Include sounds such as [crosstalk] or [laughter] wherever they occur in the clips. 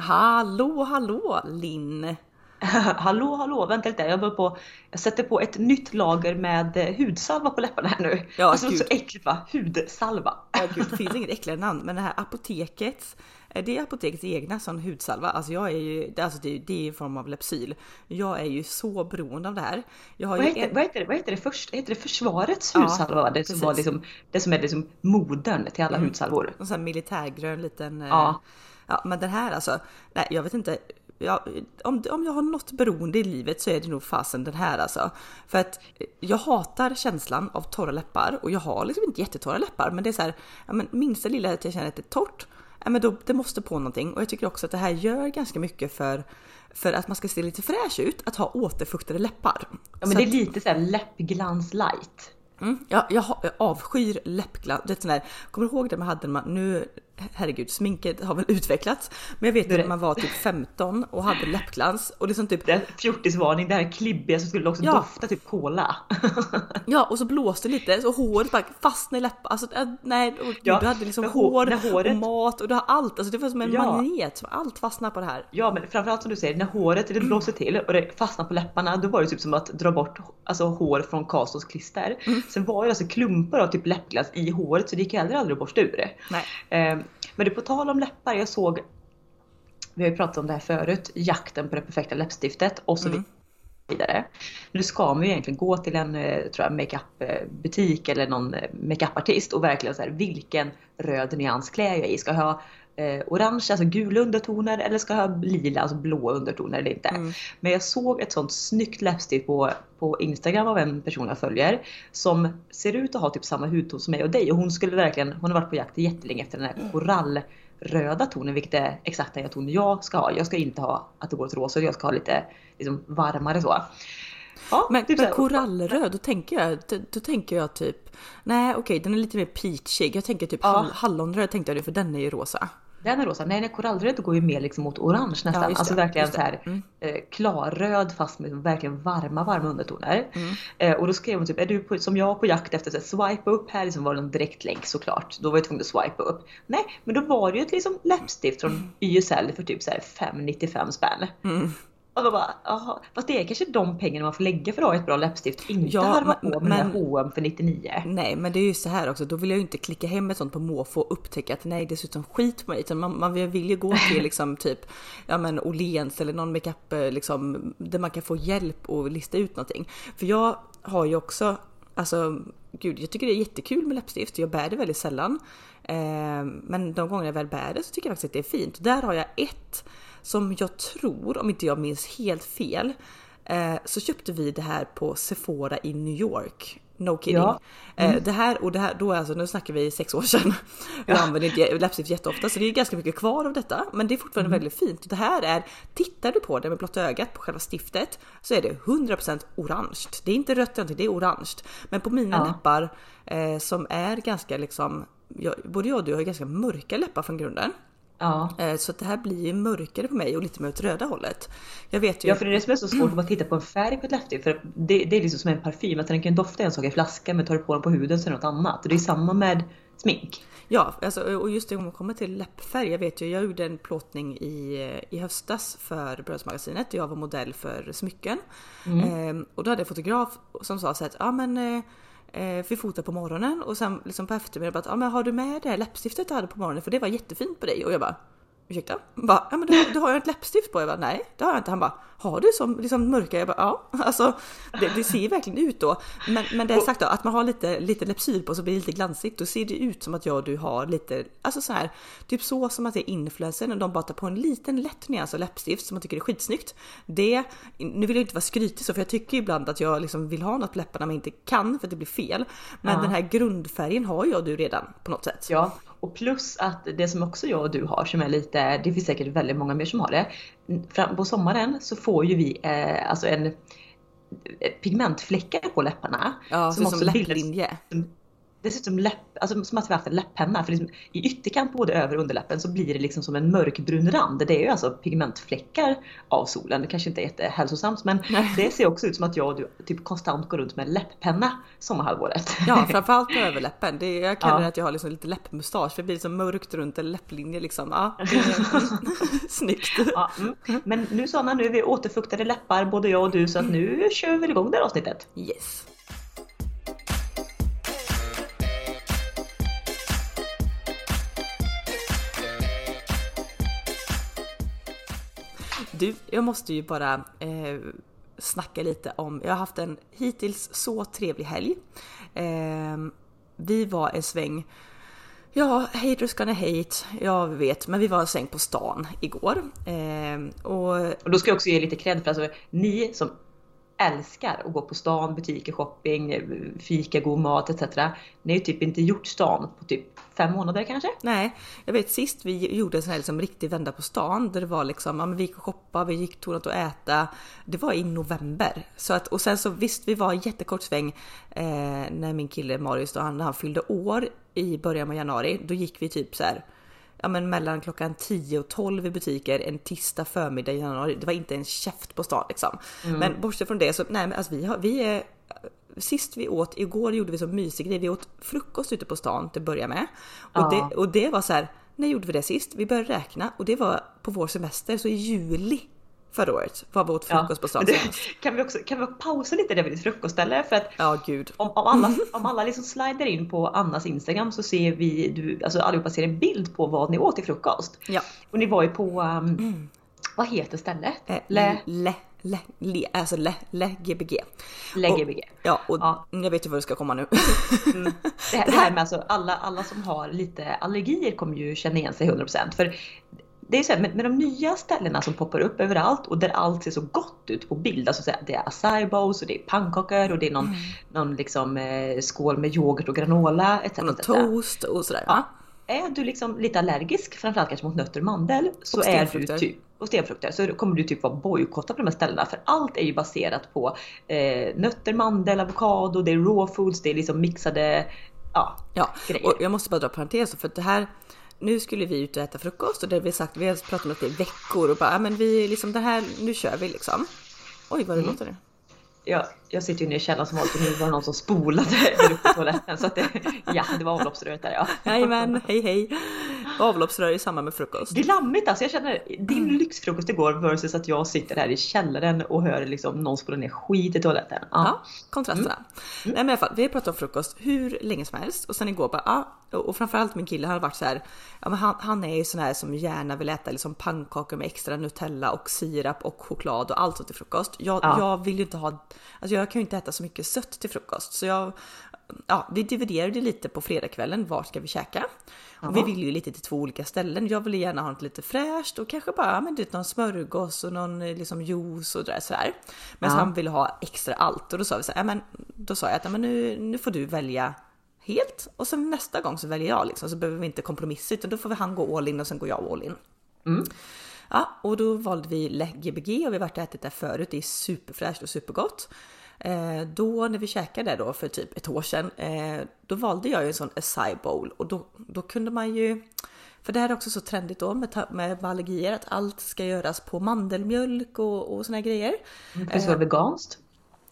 Hallå, hallå Linn! [laughs] hallå, hallå, vänta lite. Jag, på, jag sätter på ett nytt lager med eh, hudsalva på läpparna här nu. Ja, alltså gud. så äckligt va? Hudsalva. Ja, gud, [laughs] det finns inget äckligare namn, men det här apoteket det är apotekets egna sån hudsalva. Alltså jag är ju, alltså det, det är i form av Lepsyl. Jag är ju så beroende av det här. Vad, heter, en... vad, heter, det, vad heter det först? Heter det försvarets hudsalva? Ja, det, som var liksom, det som är liksom modern till alla mm. hudsalvor. En sån här militärgrön liten. Eh, ja. men den här alltså. Nej jag vet inte. Ja, om, om jag har något beroende i livet så är det nog fasen den här alltså. För att jag hatar känslan av torra läppar och jag har liksom inte jättetorra läppar men det är så här, ja, men minsta lilla att jag känner att det är torrt ja, men då, det måste på någonting och jag tycker också att det här gör ganska mycket för för att man ska se lite fräsch ut att ha återfuktade läppar. Ja men så det är lite såhär läppglans light. Mm, ja, jag, jag avskyr läppglans. Det är sån där, kommer du ihåg det man hade man, nu herregud, sminket har väl utvecklats. Men jag vet att man var typ 15 och hade [laughs] läppglans och liksom typ... Det fjortisvarning, det här klibbiga som skulle också ja. dofta typ cola. [laughs] ja, och så blåste lite så håret bara fastnade i läpparna. Alltså nej, och ja, du hade liksom hår håret... och mat och du har allt. Alltså det var som en ja. magnet, allt fastnade på det här. Ja, men framförallt som du säger, när håret det blåser till och det fastnar på läpparna, då var det typ som att dra bort alltså, hår från Castles klister. Mm. Sen var det alltså klumpar av typ läppglans i håret så det gick heller aldrig att borsta ur det. Nej. Eh, men du, på tal om läppar, jag såg, vi har ju pratat om det här förut, jakten på det perfekta läppstiftet och så mm. vidare. Nu ska man ju egentligen gå till en eh, tror jag, makeupbutik eller någon eh, makeupartist och verkligen så här, vilken röd nyans klär jag i? Ska jag ha eh, orange, alltså gula undertoner eller ska jag ha lila, alltså blå undertoner eller inte. Mm. Men jag såg ett sånt snyggt läppstift på, på Instagram av en person jag följer som ser ut att ha typ samma hudton som mig och dig och hon skulle verkligen, hon har varit på jakt jättelänge efter den här mm. korallröda tonen vilket är exakt den ton jag ska ha. Jag ska inte ha att det går åt rosa, jag ska ha lite liksom, varmare så. Ja, men, typ men korallröd, då tänker jag, då, då tänker jag typ, nej okej okay, den är lite mer peachig. Jag tänker typ ja. hallonröd tänkte jag det för den är ju rosa. Den är rosa. Nej, nej korallröd går ju mer liksom mot orange nästan. Ja, alltså verkligen så här mm. eh, klarröd fast med verkligen varma, varma undertoner. Mm. Eh, och då skrev hon typ, är du på, som jag på jakt efter att swipa upp här liksom var det en direktlänk såklart. Då var jag tvungen att swipa upp. Nej, men då var det ju ett liksom läppstift från mm. YSL för typ så här 595 spänn. Mm. Och då bara, jaha, fast det är kanske de pengarna man får lägga för att ha ett bra läppstift. Inte ja, halva men, men H&M för 99. Nej, men det är ju så här också. Då vill jag ju inte klicka hem ett sånt på måfå och upptäcka att nej, det ser ut som skit på mig. Utan man, man vill ju gå till [laughs] liksom typ, ja men Åhléns eller någon makeup eh, liksom där man kan få hjälp och lista ut någonting. För jag har ju också, alltså gud, jag tycker det är jättekul med läppstift. Jag bär det väldigt sällan. Eh, men de gånger jag väl bär det så tycker jag faktiskt att det är fint. Där har jag ett som jag tror, om inte jag minns helt fel, eh, så köpte vi det här på Sephora i New York. No kidding. Ja. Eh, mm. det här och det här, då alltså, nu snackar vi sex år sedan. [laughs] Jag ja. använder inte läppstift jätteofta så det är ganska mycket kvar av detta. Men det är fortfarande mm. väldigt fint. Det här är, tittar du på det med blotta ögat på själva stiftet så är det 100% orange. Det är inte rött det är orange. Men på mina ja. läppar eh, som är ganska liksom, jag, både jag och du har ganska mörka läppar från grunden. Ja. Eh, så det här blir ju mörkare på mig och lite mer åt röda hållet. Jag vet ju... Ja för det är det som är så svårt att titta på en färg på ett läppstift. För det, det är liksom som en parfym, att den kan dofta en sak i flaskan men tar du på den på huden så är det något annat. Och det är samma med smink. Ja, alltså, och just det om man kommer till läppfärg. Jag vet ju, jag gjorde en plåtning i, i höstas för Brödsmagasinet. Jag var modell för smycken. Mm. Ehm, och då hade jag en fotograf som sa så att ja men eh, vi fotar på morgonen och sen liksom på eftermiddagen bara, ah, men har du med det här läppstiftet du hade på morgonen? För det var jättefint på dig. Och jag bara ursäkta? Bara, ja men du, du har ju ett läppstift på. Jag bara, nej det har jag inte. Han bara, har du som liksom mörka? Jag bara, ja. [laughs] Alltså det, det ser verkligen ut då. Men, men det är sagt då, att man har lite, lite läppsyl på så blir det lite glansigt. Då ser det ut som att jag och du har lite, alltså så här, typ så som att det är influencer och de bara tar på en liten lätt nyans av läppstift som man tycker är skitsnyggt. Det, nu vill jag inte vara skrytig så för jag tycker ibland att jag liksom vill ha något på läpparna men inte kan för att det blir fel. Men ja. den här grundfärgen har jag och du redan på något sätt. Ja, och plus att det som också jag och du har som är lite, det finns säkert väldigt många mer som har det. Fram på sommaren så får ju vi eh, alltså en pigmentfläckar på läpparna. Ja, som, som läpplinje. Dessutom läpp, alltså som att vi haft en läpppenna. För liksom, i ytterkant både över och underläppen så blir det liksom som en mörkbrun rand. Det är ju alltså pigmentfläckar av solen. Det kanske inte är jättehälsosamt men det ser också ut som att jag och du typ konstant går runt med läpppenna sommarhalvåret. Ja framförallt på överläppen. Det, jag kallar ja. det att jag har liksom lite läppmustasch för det blir liksom mörkt runt en läpplinje liksom. Ja, [laughs] [laughs] Snyggt! Ja, mm. Men nu Sanna, nu är vi återfuktade läppar både jag och du så att nu kör vi igång det här avsnittet. Yes! Du, jag måste ju bara eh, snacka lite om, jag har haft en hittills så trevlig helg. Eh, vi var en sväng, ja, haters gonna hate, jag vet, men vi var en sväng på stan igår. Eh, och, och då ska jag också ge lite cred för alltså, ni som älskar att gå på stan, butiker, shopping, fika, god mat etc. Ni har ju typ inte gjort stan på typ fem månader kanske? Nej, jag vet sist vi gjorde en sån här liksom riktig vända på stan där det var liksom, ja men vi gick och shoppade, vi gick till något att äta. Det var i november. Så att, och sen så visst, vi var en jättekort sväng eh, när min kille Marius då, han, när han fyllde år i början av januari. Då gick vi typ så här ja, men mellan klockan 10 och 12 i butiker en tisdag förmiddag i januari. Det var inte en käft på stan liksom. Mm. Men bortsett från det så nej, men alltså vi, har, vi är Sist vi åt, igår gjorde vi så mysig grej. Vi åt frukost ute på stan till att börja med. Och, ja. det, och det var så här, när gjorde vi det sist? Vi började räkna och det var på vår semester, så i juli förra året var vi åt frukost ja, på stan det, kan, vi också, kan vi pausa lite där vid ditt frukostställe? För att ja, gud. Om, om alla, [laughs] om alla liksom slider in på Annas Instagram så ser vi, du, alltså allihopa ser en bild på vad ni åt till frukost. Ja. Och ni var ju på, um, mm. vad heter stället? Eh, le, le, le, le, alltså le, le, gbg. Le, gbg. Ja, och ja. jag vet ju vad du ska komma nu. mm. [laughs] det, här, det här med alltså alla, alla som har lite allergier kommer ju känna igen sig 100% för det är så här, med, med, de nya ställena som poppar upp överallt och där allt ser så gott ut på bild. Alltså det är acai bowls och det är pannkakor och det är någon, mm. någon liksom, eh, skål med yoghurt och granola etc. Och toast och sådär. Ja. Är du liksom lite allergisk, framförallt kanske mot nötter och mandel, så och är du typ och stenfrukter så kommer du typ vara bojkottad på de här ställena för allt är ju baserat på eh, nötter, mandel, avokado, det är raw foods, det är liksom mixade ja, ja. grejer. Och jag måste bara dra parentes för att det här nu skulle vi ut och äta frukost och det vi sagt, vi har pratat om det i veckor och bara, men vi liksom det här, nu kör vi liksom. Oj vad det mm. låter nu jag, jag sitter ju inne i källaren som vanligt och nu var det någon som spolade uppe på toaletten. Så att det, ja, det var avloppsröret där ja. Jajamän, hej hej. Avloppsrör i samband med frukost. Det är lammigt alltså. Jag känner din mm. lyxfrukost igår versus att jag sitter här i källaren och hör liksom någon spola ner skit i toaletten. Ja, ja kontrasterna. Mm. Mm. Nej men i alla fall, vi har pratat om frukost hur länge som helst och sen igår bara, ja, och framförallt min kille har varit så här, ja men han, han är ju sån här som gärna vill äta liksom pannkakor med extra Nutella och sirap och choklad och allt sånt till frukost. Jag, ja. jag vill ju inte ha Alltså jag kan ju inte äta så mycket sött till frukost så jag, ja, vi dividerade lite på fredagskvällen. Var ska vi käka? Och vi vill ju lite till två olika ställen. Jag ville gärna ha något lite fräscht och kanske bara men någon smörgås och någon liksom juice och där sådär. Men ja. han ville ha extra allt och då sa vi så här, men då sa jag att men nu, nu får du välja helt och sen nästa gång så väljer jag liksom så behöver vi inte kompromissa utan då får vi han gå all in och sen går jag all in. Mm. Ja, och då valde vi Gbg och vi har varit och ätit där förut. Det är superfräscht och supergott. Eh, då när vi käkade då för typ ett år sedan, eh, då valde jag ju en sån acai bowl och då, då kunde man ju för det här är också så trendigt då med, med allergier att allt ska göras på mandelmjölk och, och såna grejer. Mm, det ska vara veganskt.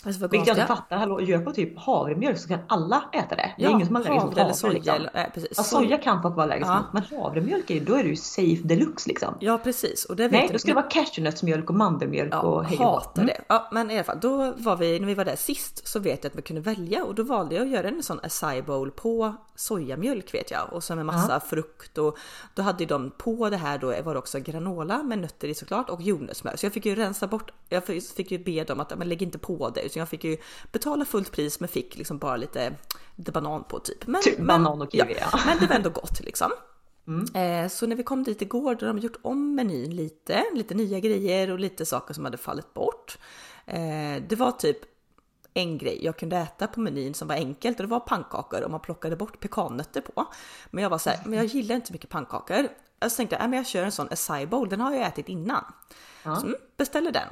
Alltså Vilket jag inte fattar, hallå gör på typ havremjölk så kan alla äta det. Det är ingen som är allergisk mot havre. Soja, liksom. äh, precis. Ja, soja kan folk vara allergisk ja. mot men havremjölk är, då är det ju safe deluxe liksom. Ja precis. Och det Nej, då ska det vara cashewnötsmjölk och mandelmjölk ja, och hej hatar mm. det. Ja men i alla fall, då var vi, när vi var där sist så vet jag att vi kunde välja och då valde jag att göra en sån acai bowl på sojamjölk vet jag och så med massa ja. frukt och då hade de på det här då var det också granola med nötter i såklart och jordnötssmör. Så jag fick ju rensa bort, jag fick ju be dem att men lägg inte på det utan jag fick ju betala fullt pris men fick liksom bara lite, lite banan på typ. Men, typ men, banan och kiwi ja, Men det var ändå gott liksom. Mm. Eh, så när vi kom dit igår då hade de gjort om menyn lite, lite nya grejer och lite saker som hade fallit bort. Eh, det var typ en grej jag kunde äta på menyn som var enkelt och det var pannkakor och man plockade bort pekannötter på. Men jag var så här, men jag gillar inte så mycket pannkakor. Jag tänkte, äh, men jag kör en sån acai bowl, den har jag ätit innan. Ja. Så mm, beställer den.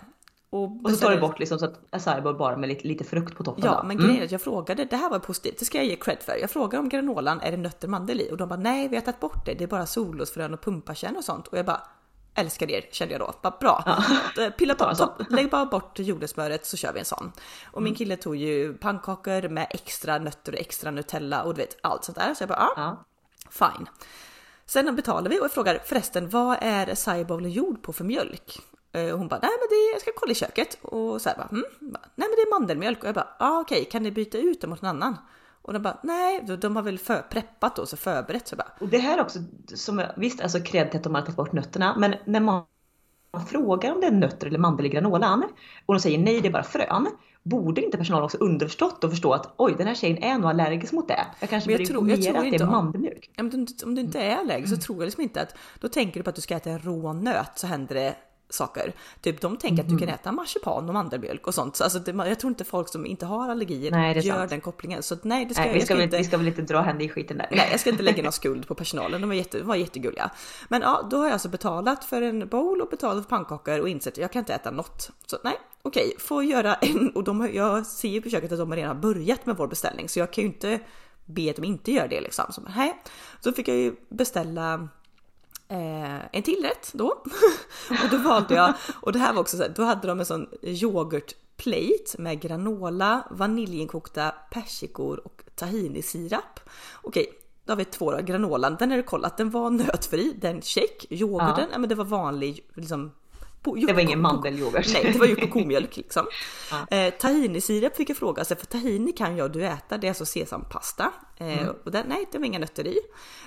Och, och så tar du bort liksom så att acai bara med lite, lite, frukt på toppen. Ja, då. men grejen mm. är att jag frågade, det här var positivt, det ska jag ge cred för. Jag frågade om granolan, är det nötter mandel i? Och de bara nej, vi har tagit bort det, det är bara solrosfrön och pumpakärn och sånt. Och jag bara älskar er kände jag då. Bara, bra. Ja. [laughs] Pilla på, så, lägg bara bort jordnötssmöret så kör vi en sån. Och min mm. kille tog ju pannkakor med extra nötter och extra Nutella och du vet allt sånt där. Så jag bara ja, fine. Sen betalar vi och jag frågar förresten vad är acai gjord på för mjölk? Eh, och hon bara, nej men det är, jag ska kolla i köket. Och så här bara, mm. nej men det är mandelmjölk. Och jag bara, ah, okej, okay, kan ni byta ut det mot någon annan? Och de bara, nej, de har väl för, preppat då, så förberett. Så bara. Och det här också, som, visst alltså cred till att de har tagit bort nötterna, men när man frågar om det är nötter eller mandel i granolan och de säger nej, det är bara frön. Borde inte personalen också underförstått och förstå att oj, den här tjejen är nog allergisk mot det. Jag kanske borde informera att det är mandelmjölk. Om, om du inte är allergisk mm. så tror jag liksom inte att då tänker du på att du ska äta en rå nöt så händer det saker. Typ de tänker mm. att du kan mm. äta marsipan och mandelmjölk och sånt. Så alltså, det, jag tror inte folk som inte har allergier nej, gör sant. den kopplingen. Så nej, det ska, nej, vi, ska väl, inte, vi ska väl inte dra henne i skiten där. Nej, jag ska inte lägga någon [laughs] skuld på personalen. De var, jätte, var jättegulliga. Men ja, då har jag alltså betalat för en bowl och betalat för pannkakor och insett att jag kan inte äta något. Så nej, okej, får göra en [laughs] och de, jag ser ju på köket att de redan har börjat med vår beställning så jag kan ju inte be att de inte gör det liksom. Så, nej. så fick jag ju beställa eh, en till rätt då. [laughs] och då valde jag, och det här var också så här, då hade de en sån yoghurtplate med granola, vaniljinkokta persikor och tahinisirap. Okej, då har vi två då. Granolan, den har du kollat, den var nötfri, den check. Yoghurten, ja. ja men det var vanlig liksom på, det var ingen mandelyoghurt. Nej, det var gjort på komjölk liksom. [laughs] Ja. Eh, tahinisirap fick jag fråga sig, för tahini kan jag du äta, det är alltså sesampasta. Eh, mm. och den, nej, det var inga nötter i.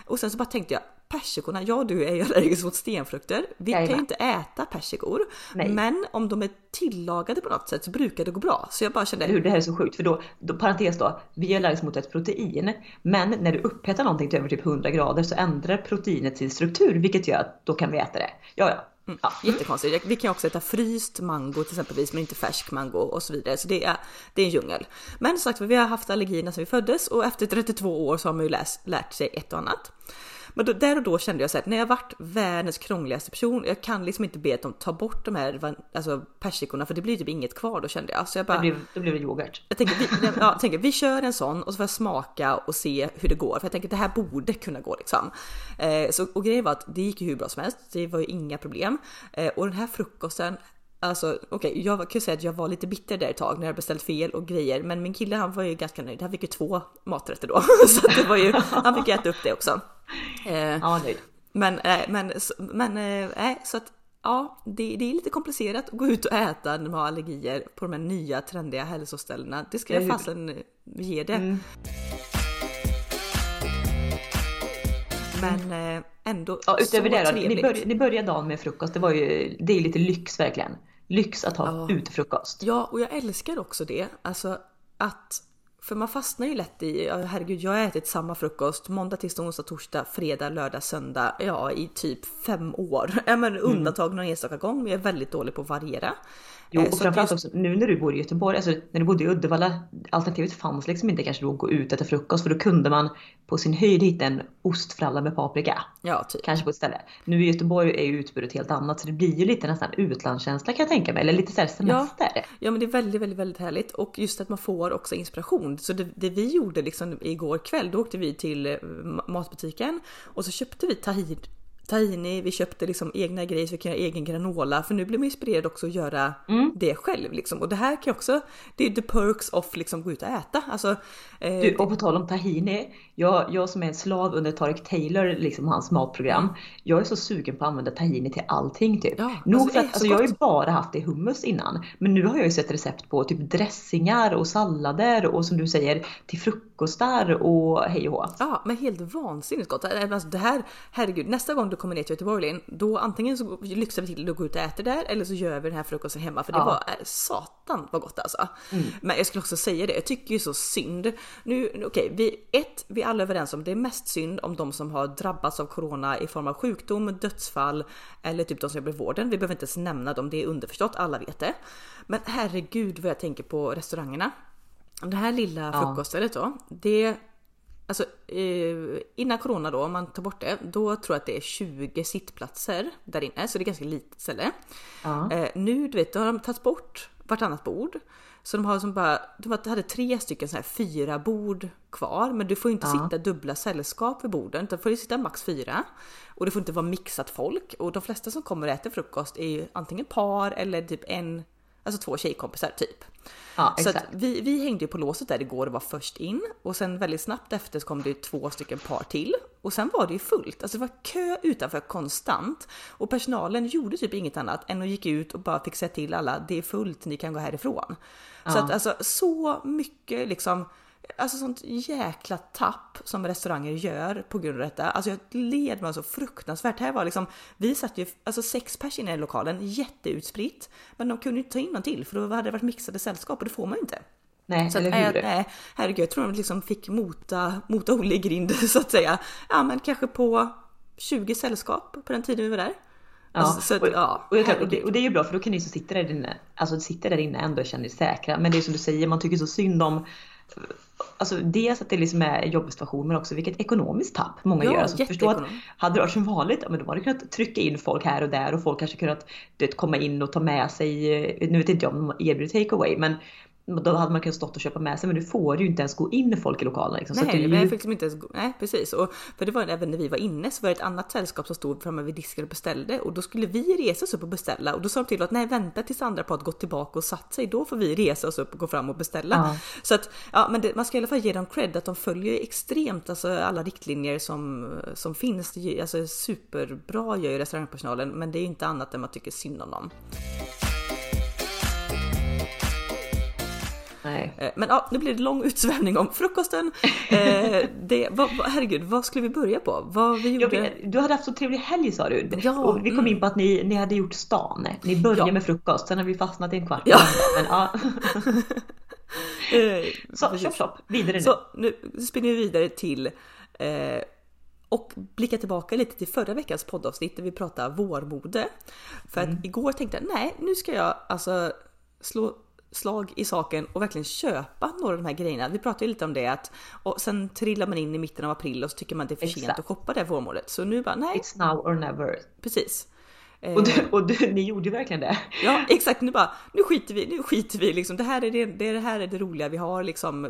Och sen så bara tänkte jag, persikorna, ja du är ju [laughs] allergisk mot stenfrukter. Vi Jajamän. kan ju inte äta persikor. Nej. Men om de är tillagade på något sätt så brukar det gå bra. Så jag bara kände... Hur det här är så sjukt, för då, då parentes då, vi är allergiska mot ett protein. Men när du upphettar någonting till över typ 100 grader så ändrar proteinet sin struktur, vilket gör att då kan vi äta det. Ja, ja. Mm, ja, jättekonstigt. Vi kan också äta fryst mango till exempelvis, men inte färsk mango och så vidare. Så det är, det är en djungel. Men som sagt vi har haft allergierna sedan vi föddes och efter 32 år så har man ju läst, lärt sig ett och annat. Men då, där och då kände jag så här, när jag varit världens krångligaste person, jag kan liksom inte be att de tar bort de här alltså, persikorna för det blir typ inget kvar då kände jag. Så jag bara, det blir det yoghurt. Jag tänker, vi, ja, jag tänker, vi kör en sån och så får jag smaka och se hur det går. För jag tänker det här borde kunna gå liksom. Eh, så, och grejen var att det gick ju hur bra som helst, det var ju inga problem. Eh, och den här frukosten, Alltså okej, okay, jag kan säga att jag var lite bitter där ett tag när jag beställt fel och grejer, men min kille han var ju ganska nöjd. Han fick ju två maträtter då, [laughs] så det var ju, han fick äta upp det också. Eh, ja, nöjd. Men, eh, men, men, eh, så att ja, det, det, är lite komplicerat att gå ut och äta när man har allergier på de här nya trendiga hälsoställena. Det ska jag fasen ge det. Mm. Men eh, ändå ja, utöver det då, ni, börj, ni började dagen med frukost. Det var ju, det är lite lyx verkligen. Lyx att ha ja. utefrukost. Ja, och jag älskar också det. Alltså att för man fastnar ju lätt i, herregud jag har ätit samma frukost måndag, tisdag, onsdag, torsdag, fredag, lördag, söndag, ja i typ fem år. [laughs] Men mm. undantag någon enstaka gång men jag är väldigt dålig på att variera. Jo, eh, och framförallt just... också nu när du bor i Göteborg, alltså när du bodde i Uddevalla, alternativet fanns liksom inte kanske då att gå ut och äta frukost för då kunde man på sin höjd hitta en ostfralla med paprika. Ja, typ. Kanske på ett ställe. Nu i Göteborg är ju utbudet helt annat så det blir ju lite nästan utlandskänsla kan jag tänka mig, eller lite såhär semester. Ja, ja men det är väldigt, väldigt, väldigt härligt och just att man får också inspiration. Så det, det vi gjorde liksom igår kväll, då åkte vi till eh, matbutiken och så köpte vi tahir tahini, vi köpte liksom egna grejer så vi kan göra egen granola för nu blir man inspirerad också att göra mm. det själv liksom. Och det här kan också, det är the perks of liksom gå ut och äta. Alltså, eh, du, och på tal om tahini, jag, jag som är en slav under Tarek Taylor, liksom hans matprogram, jag är så sugen på att använda tahini till allting typ. Ja, Nog alltså, för att, alltså, jag har ju bara haft det i hummus innan, men nu har jag ju sett recept på typ dressingar och sallader och som du säger till frukostar och hej och hå. Ja, men helt vansinnigt gott. Alltså, det här, herregud, nästa gång du kommer ner till Göteborg då antingen så lyxar vi till att gå ut och äta där eller så gör vi den här frukosten hemma för det ja. var äh, satan vad gott alltså. Mm. Men jag skulle också säga det, jag tycker ju så synd. Nu, okej, okay, vi, ett, vi är alla överens om det är mest synd om de som har drabbats av corona i form av sjukdom, dödsfall eller typ de som jobbar i vården. Vi behöver inte ens nämna dem, det är underförstått, alla vet det. Men herregud vad jag tänker på restaurangerna. Det här lilla frukoststället då, det alltså eh, innan corona då, om man tar bort det, då tror jag att det är 20 sittplatser där inne, så det är ganska litet ställe. Ja. Eh, nu, du vet, då har de tagit bort vartannat bord. Så de har som bara, de hade tre stycken så här fyra bord kvar, men du får inte Ja. sitta dubbla sällskap vid borden, utan får du sitta max fyra. Och det får inte vara mixat folk. Och de flesta som kommer och äter frukost är ju antingen par eller typ en, alltså två tjejkompisar typ. Ja, Så vi, vi hängde ju på låset där igår och var först in och sen väldigt snabbt efter så kom det ju två stycken par till och sen var det ju fullt. Alltså det var kö utanför konstant och personalen gjorde typ inget annat än att gick ut och bara fick säga till alla det är fullt, ni kan gå härifrån. Så Ja. att alltså så mycket liksom Alltså sånt jäkla tapp som restauranger gör på grund av detta. Alltså jag led mig så fruktansvärt. Här var liksom, vi satt ju alltså sex pers inne i lokalen, jätteutspritt. Men de kunde inte ta in någon till för då hade det varit mixade sällskap och det får man ju inte. Nej, Så att, eller hur? nej, nej, herregud, jag tror de liksom fick mota, mota Olle i grind [laughs] så att säga. Ja men kanske på 20 sällskap på den tiden vi var där. Ja, Alltså, så att, och, ja, och, jag, och, det, och det är ju bra för då kan ni som sitter där inne, alltså sitter där inne ändå känner sig säkra. Men det är som du säger, man tycker så synd om Alltså dels att det liksom är en jobbsituation men också vilket ekonomiskt tapp många Ja, gör. Alltså, förstå att hade det varit som vanligt, ja, men då hade kunnat trycka in folk här och där och folk kanske kunnat du vet, komma in och ta med sig, eh, nu vet inte jag om de erbjuder takeaway men då hade man kunnat stått och köpa med sig men nu får du ju inte ens gå in folk i lokalen. Liksom. Så att Nej, men ju, fick liksom inte ens gå, nej precis. Och, för det var även när vi var inne så var det ett annat sällskap som stod framme vid disken och beställde och då skulle vi resa oss upp och beställa och då sa de till att nej vänta tills andra par gått tillbaka och satt sig. Då får vi resa oss upp och gå fram och beställa. Ja. Så att ja, men det, man ska i alla fall ge dem cred att de följer extremt alltså alla riktlinjer som, som finns. Alltså superbra gör ju restaurangpersonalen men det är inte annat än man tycker synd om dem. Nej. Eh, Men ja, nu blir det lång utsvävning om frukosten. [laughs] Eh, det, vad, herregud, vad skulle vi börja på? Vad vi gjorde? vet, du hade haft så trevlig helg sa du. Ja, och vi kom mm. in på att ni, ni hade gjort stan. Ni började Ja. med frukost, sen har vi fastnat i en kvart. Ja. Men, ja. [laughs] Eh, Så, precis. chop chop, vidare nu. Så nu spinner vi vidare till eh, och blickar tillbaka lite till förra veckans poddavsnitt där vi pratade vårmode. För Mm. att igår tänkte jag nej, nu ska jag alltså slå slag i saken och verkligen köpa några av de här grejerna. Vi pratade ju lite om det att och sen trillar man in i mitten av april och så tycker man att det är för sent att shoppa det här vårmodet. Så nu bara nej, It's now or never. precis. Eh, Och, du, och du, ni gjorde ju verkligen det. Ja exakt, nu bara nu skiter vi, nu skiter vi liksom. Det här är det, det, det här är det roliga vi har liksom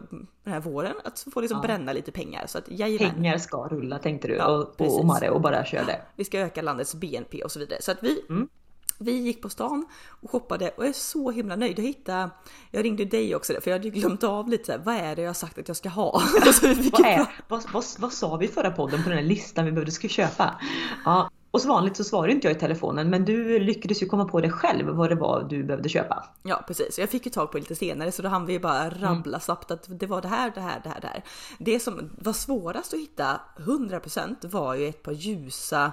den här våren. Att få liksom Ja. bränna lite pengar. Så att jajamän, Pengar ska rulla tänkte du Ja, och, och, och och bara körde. vi ska öka landets BNP och så vidare. Så att vi, Mm. Vi gick på stan och shoppade och jag är så himla nöjd. Jag hittade, jag ringde dig också för jag hade glömt av lite så här, vad är det jag har sagt att jag ska ha? [laughs] så vi fick Vad, är, vad, vad, vad sa vi i förra podden på den här listan vi behövde skulle köpa? Ja, och som vanligt så svarade inte jag i telefonen men du lyckades ju komma på det själv vad det var du behövde köpa. Ja precis, jag fick ju tag på det lite senare så då hann vi ju bara Mm. rabbla snabbt att det var det här, det här, det här, det här. Det som var svårast att hitta 100% var ju ett par ljusa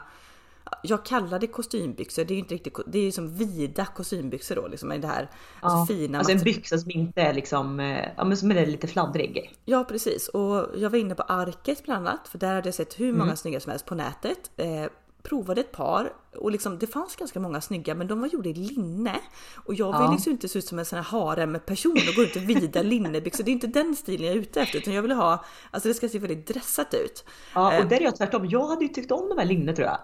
jag kallar det kostymbyxor, det är ju inte riktigt, det är ju som vida kostymbyxor då liksom med det här alltså fina alltså en byxa som inte är liksom, eh, ja men som är lite fladdrig. Ja precis och jag var inne på Arket bland annat för där hade jag sett hur många Mm. snygga som helst på nätet. Eh, provade ett par och liksom, det fanns ganska många snygga men de var gjorda i linne. Och jag vill Ja. liksom inte se ut som en sån här harem person och gå ut i vida [laughs] linnebyxor. Det är inte den stilen jag är ute efter utan jag vill ha, alltså det ska se väldigt dressat ut. Ja Eh. och där är jag tvärtom. Jag hade ju tyckt om de här linne tror jag.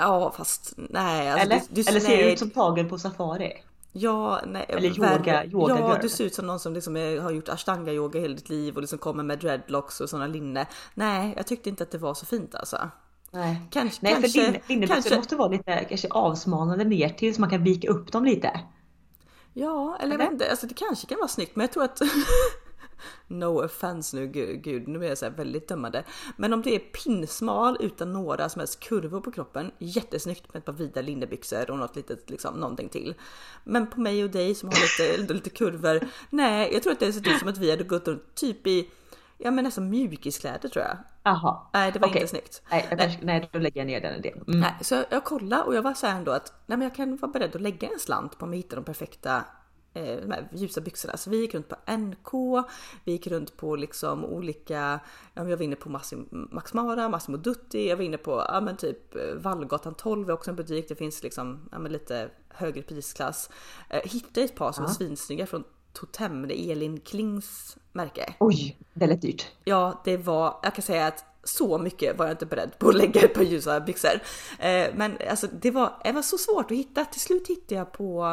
Ja fast nej. Alltså, Eller? Du, du, Eller ser nej, det ut som tagen på safari? Ja, nej, Eller yoga- yoga Ja, du ser ut som någon som liksom är, har gjort ashtanga yoga hela ditt liv och liksom kommer med dreadlocks och såna linne. Nej, jag tyckte inte att det var så fint alltså. Nej. Kanske, Nej kanske, för linne, linnebyxor kanske, måste vara lite kanske avsmalnande ner till så man kan vika upp dem lite. Ja, eller jag Eller? vet inte, alltså det kanske kan vara snyggt men jag tror att [laughs] No offense nu, gud, gud nu är jag så väldigt dömande. Men om det är pinsmal utan några som helst kurvor på kroppen, jättesnyggt med ett par vida linnebyxor och något litet, liksom någonting till. Men på mig och dig som har lite, [laughs] lite kurvor, nej, jag tror att det ser ut som att vi hade gått runt typ i, ja men nästan mjukiskläder tror jag. Jaha. Nej, det var Okej. inte snyggt. Nej, kanske, nej, då lägger jag ner den idén. Mm. Nej, så jag, kollade och jag var så här ändå att nej, men jag kan vara beredd att lägga en slant på om jag hittar de perfekta de här ljusa byxorna. Så vi gick runt på NK, vi gick runt på liksom olika, jag var inne på Massim, Max Mara, Massimo Dutti, jag var inne på ja, men typ eh, Vallgatan 12 är också en butik, det finns liksom ja, men lite högre prisklass. Eh, hittade ett par som var Ja. svinsnygga från Totem, det är Elin Klings märke. Oj, väldigt dyrt. Ja, det var, jag kan säga att så mycket var jag inte beredd på att lägga ett par ljusa byxor. Eh, men alltså det var, det var så svårt att hitta. Till slut hittade jag på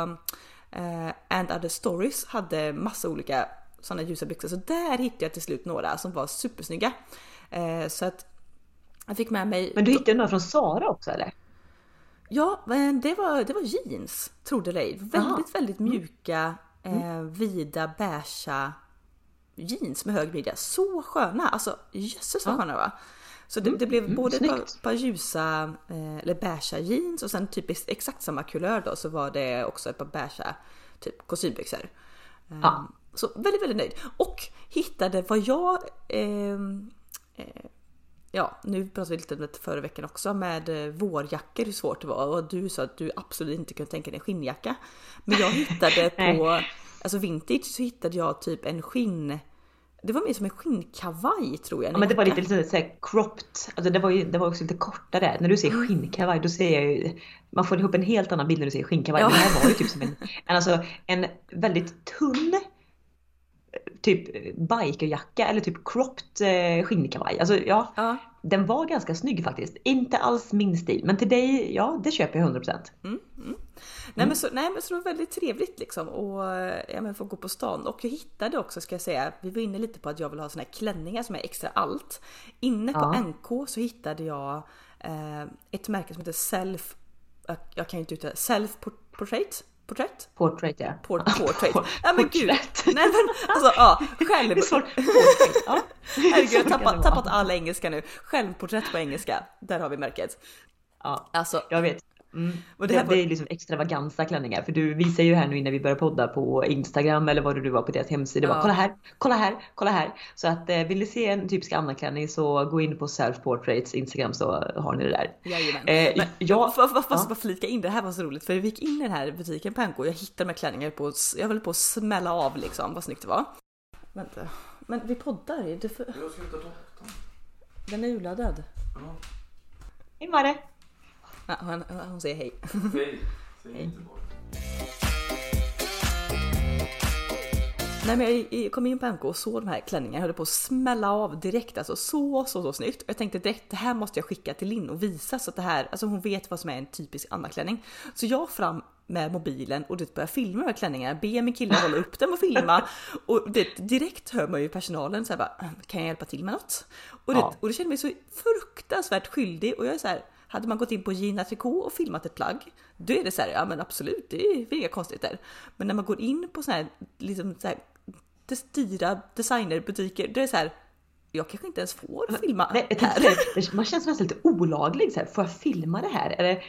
eh, And Other Stories hade massa olika sådana ljusa byxor. Så där hittade jag till slut några som var supersnygga. Eh, så att jag fick med mig... Men du hittade några från Sara också eller? Ja, det var, det var jeans, tror det dig. Väldigt, Aha. väldigt mjuka, eh, vida, beiga jeans med hög midja. Så sköna! Alltså jösses vad sköna va? Så det, det blev mm, både ett par, par, ljusa, eh, eller beiga jeans och sen typ exakt samma kulör då så var det också ett par beiga typ kostymbyxor. Ja. Um, så väldigt, väldigt nöjd. Och hittade vad jag eh, eh, Ja, nu pratade vi lite om det förra veckan också med eh, vårjackor, hur svårt det var och du sa att du absolut inte kunde tänka dig en skinnjacka. Men jag hittade [laughs] på, alltså vintage så hittade jag typ en skinn det var mer som en skinnkavaj tror jag. Ja men det var lite, lite så här cropped, alltså det var ju det var också lite kortare. När du säger mm. skinnkavaj då ser jag ju, man får ihop en helt annan bild när du säger skinnkavaj. Ja. Men det här var ju typ som en, [laughs] en, alltså, en väldigt tunn typ bikerjacka eller typ cropped eh, skinnkavaj. Alltså ja, ja, den var ganska snygg faktiskt. Inte alls min stil, men till dig, ja det köper jag 100%. Mm, mm. Nej, men så, nej men så det var väldigt trevligt liksom och ja, men få gå på stan och jag hittade också ska jag säga, vi var inne lite på att jag vill ha såna här klänningar som är extra allt. Inne på ja. NK så hittade jag eh, ett märke som heter Self, jag kan ju inte uttala Self Portrait Porträtt? Portrait ja. Port, portrait. [laughs] Ja men gud. [laughs] Nej men alltså ja, själv. Det är svårt. Portrait. Ja. [laughs] Herregud jag har tappat, tappat all engelska nu. Självporträtt på engelska. Där har vi märket. Ja, alltså, jag vet. Mm. Och det, här det, det är liksom extravaganza klänningar för du visar ju här nu innan vi börjar podda på Instagram eller vad det du var på deras hemsida. Ja. Bara, kolla här, kolla här, kolla här. Så att eh, vill ni se en typisk Anna-klänning så gå in på Self Portraits Instagram så har ni det där. Jajamän. Eh, Men, jag får ja. bara flika in, det här var så roligt för vi gick in i den här butiken på NK och jag hittade de här klänningarna på, jag höll på att smälla av liksom, vad snyggt det var. Vänta, men vi poddar ju. För... Jag ska inte ta Den är urladdad. Ja. Hej Mare! Ja, hon, hon säger hej. Hej. hej. Nej, men jag kom in på NK och såg de här klänningarna, jag höll på att smälla av direkt. Alltså så, så, så snyggt. Jag tänkte direkt, det här måste jag skicka till Linn och visa så att det här, alltså hon vet vad som är en typisk Anna-klänning. Så jag fram med mobilen och det börjar filma de här klänningarna, be min kille hålla upp den och filma. [laughs] Och det, direkt hör man ju personalen så här bara, kan jag hjälpa till med något? Och det, ja. och det känner mig så fruktansvärt skyldig och jag är så här, hade man gått in på Gina Tricot och filmat ett plagg, då är det så här, ja men absolut, det är inga konstigheter. Men när man går in på såna här, liksom så här, dyra designerbutiker, då är det så här, jag kanske inte ens får filma Nej, här. Man känns nästan lite olaglig. Så här, får jag filma det här? Eller, det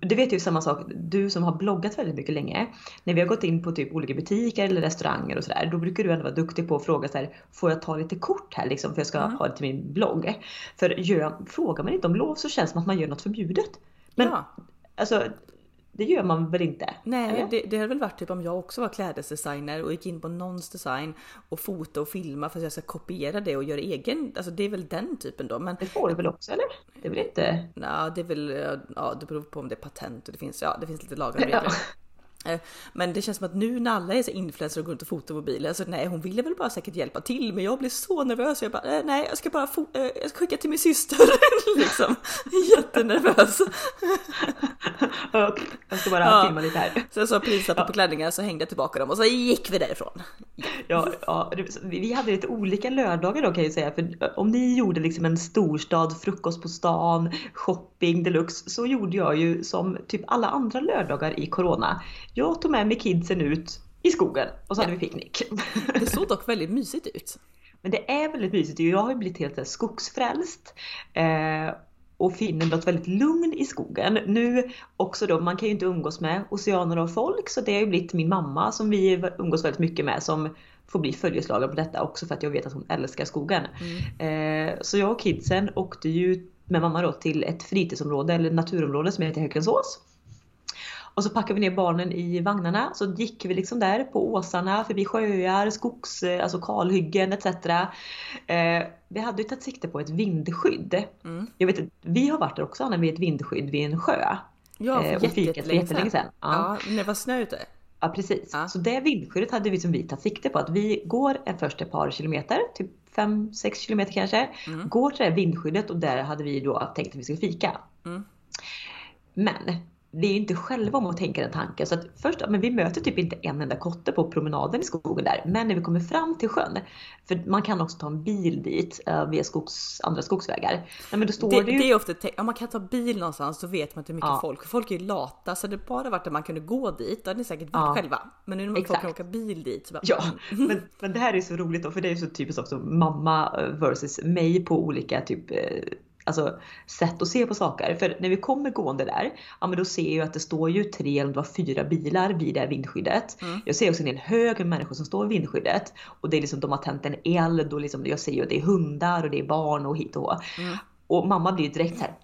vet ju samma sak, du som har bloggat väldigt mycket länge. När vi har gått in på typ olika butiker eller restauranger och sådär, då brukar du ändå vara duktig på att fråga så här, får jag ta lite kort här liksom för jag ska mm. ha det till min blogg? För gör, frågar man inte om lov så känns det som att man gör något förbjudet. Men ja. alltså, det gör man väl inte? Nej, det, det hade väl varit typ om jag också var klädesdesigner och gick in på någons design och fota och filma för att jag ska kopiera det och göra egen. Alltså det är väl den typen då. Men det får du väl också eller? Det är väl inte? Ja, det är väl, ja det beror på om det är patent och det finns, ja det finns lite lagar och regler. Eh, men det känns som att nu när alla är så influencers och går runt och fotar mobiler, alltså nej hon ville väl bara säkert hjälpa till men jag blir så nervös jag bara eh, nej jag ska bara eh, jag ska skicka till min syster [laughs] liksom. Jättenervös. [laughs] jag ska bara ja. filma lite här. Så jag sa prislappar ja. på klänningar så hängde jag tillbaka dem och så gick vi därifrån. Ja, ja, vi hade lite olika lördagar då kan jag säga för om ni gjorde liksom en storstad, frukost på stan, shopping deluxe så gjorde jag ju som typ alla andra lördagar i corona jag tog med mig kidsen ut i skogen och så hade vi picknick. [laughs] Det såg dock väldigt mysigt ut. Men det är väldigt mysigt. Jag har ju blivit helt skogsfrälst. Eh, och finner något väldigt lugn i skogen. Nu också då, man kan ju inte umgås med oceaner av folk så det har ju blivit min mamma som vi umgås väldigt mycket med som får bli följeslagare på detta också för att jag vet att hon älskar skogen. Mm. Eh, så jag och kidsen åkte ju med mamma då till ett fritidsområde eller naturområde som heter Hökensås. Och så packade vi ner barnen i vagnarna så gick vi liksom där på åsarna förbi sjöar, skogs, eh, alltså kalhyggen etc. Eh, vi hade ju tagit sikte på ett vindskydd. Mm. Jag vet vi har varit där också Anna vid ett vindskydd vid en sjö. Ja, för eh, och fikat för jättelänge sedan. Ja. ja, när det var snö ute. Ja precis. Ja. Så det vindskyddet hade vi som vi tagit sikte på att vi går en första par kilometer, typ 5-6 kilometer kanske. Mm. Går till det här vindskyddet och där hade vi då tänkt att vi ska fika. Mm. Men vi är inte själva om att tänka den tanken. Så att först, men vi möter typ inte en enda kotte på promenaden i skogen där. Men när vi kommer fram till sjön, för man kan också ta en bil dit uh, via skogs, andra skogsvägar. Nej, men då står det, det, ju... det är ofta, om man kan ta bil någonstans så vet man inte hur mycket ja. folk, folk är ju lata. Så det bara varit att man kunde gå dit, då hade ni säkert varit ja. själva. Men nu när man kan åka bil dit. Så bara, ja, mm. [laughs] men, men det här är så roligt då, för det är så typiskt också mamma versus mig på olika typ eh, alltså, sätt att se på saker. För när vi kommer gående där, ja men då ser jag att det står ju tre eller fyra bilar vid det här vindskyddet. Mm. Jag ser också en hel hög med människor som står vid vindskyddet. Och det är liksom, de har tänt en eld och liksom, jag ser ju att det är hundar och det är barn och hit och mm. Och mamma blir direkt så här,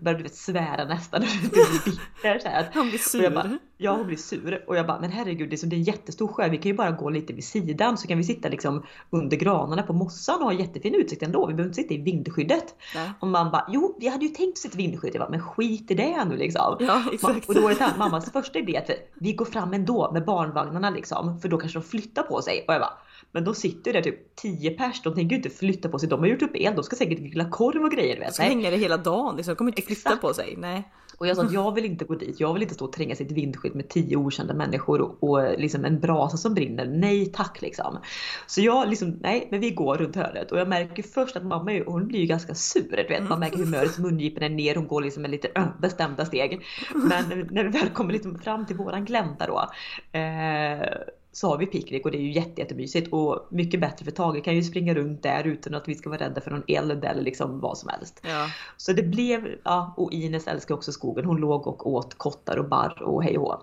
började du vet, svära nästan [laughs] och blir bitter. Så här. [laughs] Han blir sur. Bara, ja hon blir sur. Och jag bara, men herregud det är, som, det är en jättestor sjö, vi kan ju bara gå lite vid sidan så kan vi sitta liksom under granarna på mossan och ha jättefin utsikt ändå. Vi behöver inte sitta i vindskyddet. Nej. Och man bara, jo vi hade ju tänkt sitta i vindskydd. Jag bara, men skit i det nu liksom. Ja, exakt. Och då var det här, mammas första idé att vi går fram ändå med barnvagnarna liksom, för då kanske de flyttar på sig. Och jag bara, men de sitter ju där typ 10 pers, de tänker ju inte flytta på sig. De har gjort upp eld, de ska säkert grilla korv och grejer. Vet. De ska Nej. hänga det hela dagen, liksom. de kommer inte Exakt. flytta på sig. Nej. Och jag sa att [laughs] jag vill inte gå dit, jag vill inte stå och tränga sitt vindskydd med 10 okända människor och, och liksom en brasa som brinner. Nej tack liksom. Så jag liksom, nej men vi går runt hörnet och jag märker först att mamma hon blir ju ganska sur. Du vet. Man märker humöret, mungipen är ner, hon går liksom med lite bestämda steg. Men när vi väl kommer liksom fram till våran glänta då. Eh, så har vi picknick och det är ju jätte, jättemysigt och mycket bättre för Tage kan ju springa runt där utan att vi ska vara rädda för någon eld eller liksom vad som helst. Ja. Så det blev, ja och Ines älskar också skogen. Hon låg och åt kottar och barr och hej och